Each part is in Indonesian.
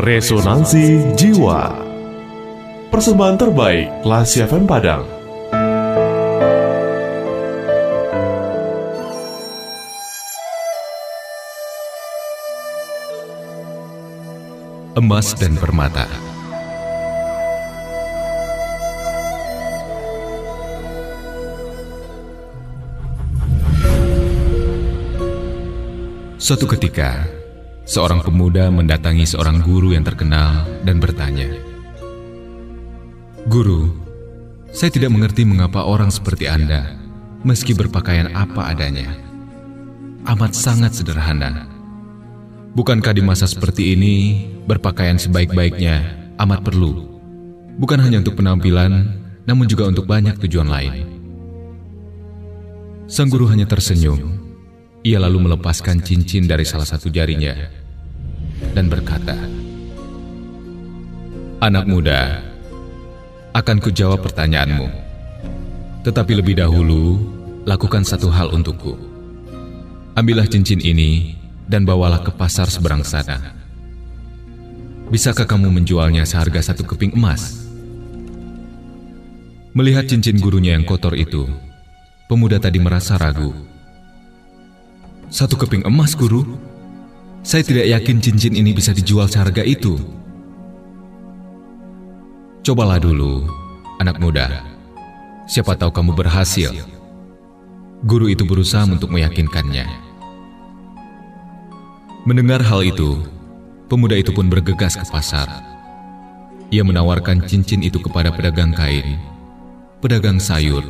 Resonansi Jiwa. Persembahan terbaik Lasi FM Padang. Emas dan Permata. Suatu ketika, seorang pemuda mendatangi seorang guru yang terkenal dan bertanya, "Guru, saya tidak mengerti mengapa orang seperti Anda, meski berpakaian apa adanya, amat sangat sederhana. Bukankah di masa seperti ini, berpakaian sebaik-baiknya amat perlu, bukan hanya untuk penampilan, namun juga untuk banyak tujuan lain?" Sang guru hanya tersenyum ia lalu melepaskan cincin dari salah satu jarinya dan berkata, Anak muda, akan kujawab pertanyaanmu. Tetapi lebih dahulu, lakukan satu hal untukku. Ambillah cincin ini dan bawalah ke pasar seberang sana. Bisakah kamu menjualnya seharga satu keping emas? Melihat cincin gurunya yang kotor itu, pemuda tadi merasa ragu satu keping emas, guru. Saya tidak yakin cincin ini bisa dijual seharga itu. Cobalah dulu, anak muda. Siapa tahu kamu berhasil. Guru itu berusaha untuk meyakinkannya. Mendengar hal itu, pemuda itu pun bergegas ke pasar. Ia menawarkan cincin itu kepada pedagang kain, pedagang sayur,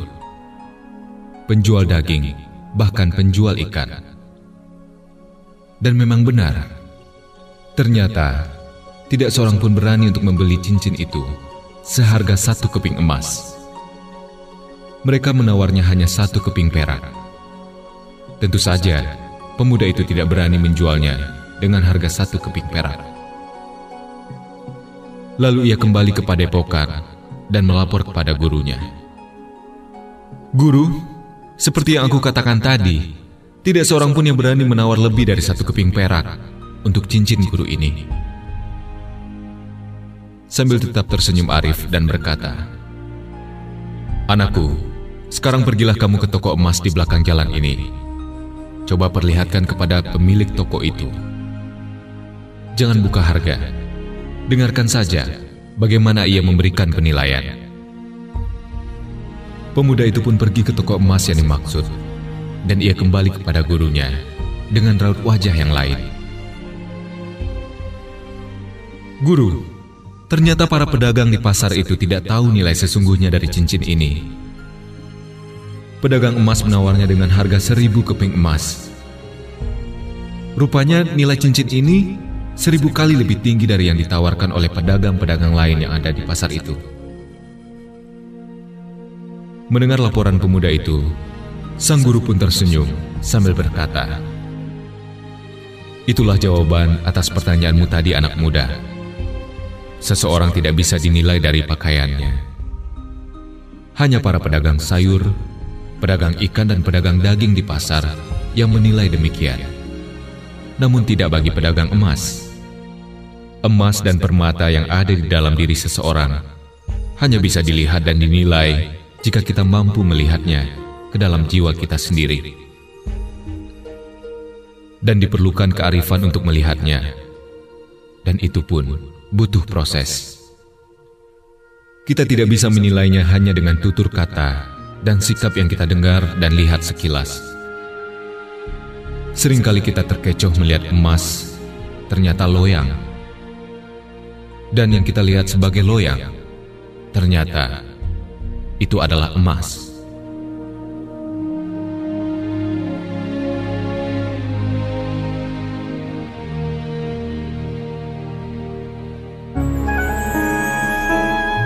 penjual daging, bahkan penjual ikan. Dan memang benar, ternyata tidak seorang pun berani untuk membeli cincin itu seharga satu keping emas. Mereka menawarnya hanya satu keping perak. Tentu saja, pemuda itu tidak berani menjualnya dengan harga satu keping perak. Lalu ia kembali ke padepokan dan melapor kepada gurunya. Guru, seperti yang aku katakan tadi, tidak seorang pun yang berani menawar lebih dari satu keping perak untuk cincin guru ini. Sambil tetap tersenyum Arif dan berkata, Anakku, sekarang pergilah kamu ke toko emas di belakang jalan ini. Coba perlihatkan kepada pemilik toko itu. Jangan buka harga. Dengarkan saja bagaimana ia memberikan penilaian. Pemuda itu pun pergi ke toko emas yang dimaksud dan ia kembali kepada gurunya dengan raut wajah yang lain. Guru, ternyata para pedagang di pasar itu tidak tahu nilai sesungguhnya dari cincin ini. Pedagang emas menawarnya dengan harga seribu keping emas. Rupanya nilai cincin ini seribu kali lebih tinggi dari yang ditawarkan oleh pedagang-pedagang lain yang ada di pasar itu. Mendengar laporan pemuda itu, Sang guru pun tersenyum sambil berkata, Itulah jawaban atas pertanyaanmu tadi anak muda. Seseorang tidak bisa dinilai dari pakaiannya. Hanya para pedagang sayur, pedagang ikan dan pedagang daging di pasar yang menilai demikian. Namun tidak bagi pedagang emas. Emas dan permata yang ada di dalam diri seseorang hanya bisa dilihat dan dinilai jika kita mampu melihatnya ke dalam jiwa kita sendiri. Dan diperlukan kearifan untuk melihatnya. Dan itu pun butuh proses. Kita tidak bisa menilainya hanya dengan tutur kata dan sikap yang kita dengar dan lihat sekilas. Seringkali kita terkecoh melihat emas, ternyata loyang. Dan yang kita lihat sebagai loyang, ternyata itu adalah emas.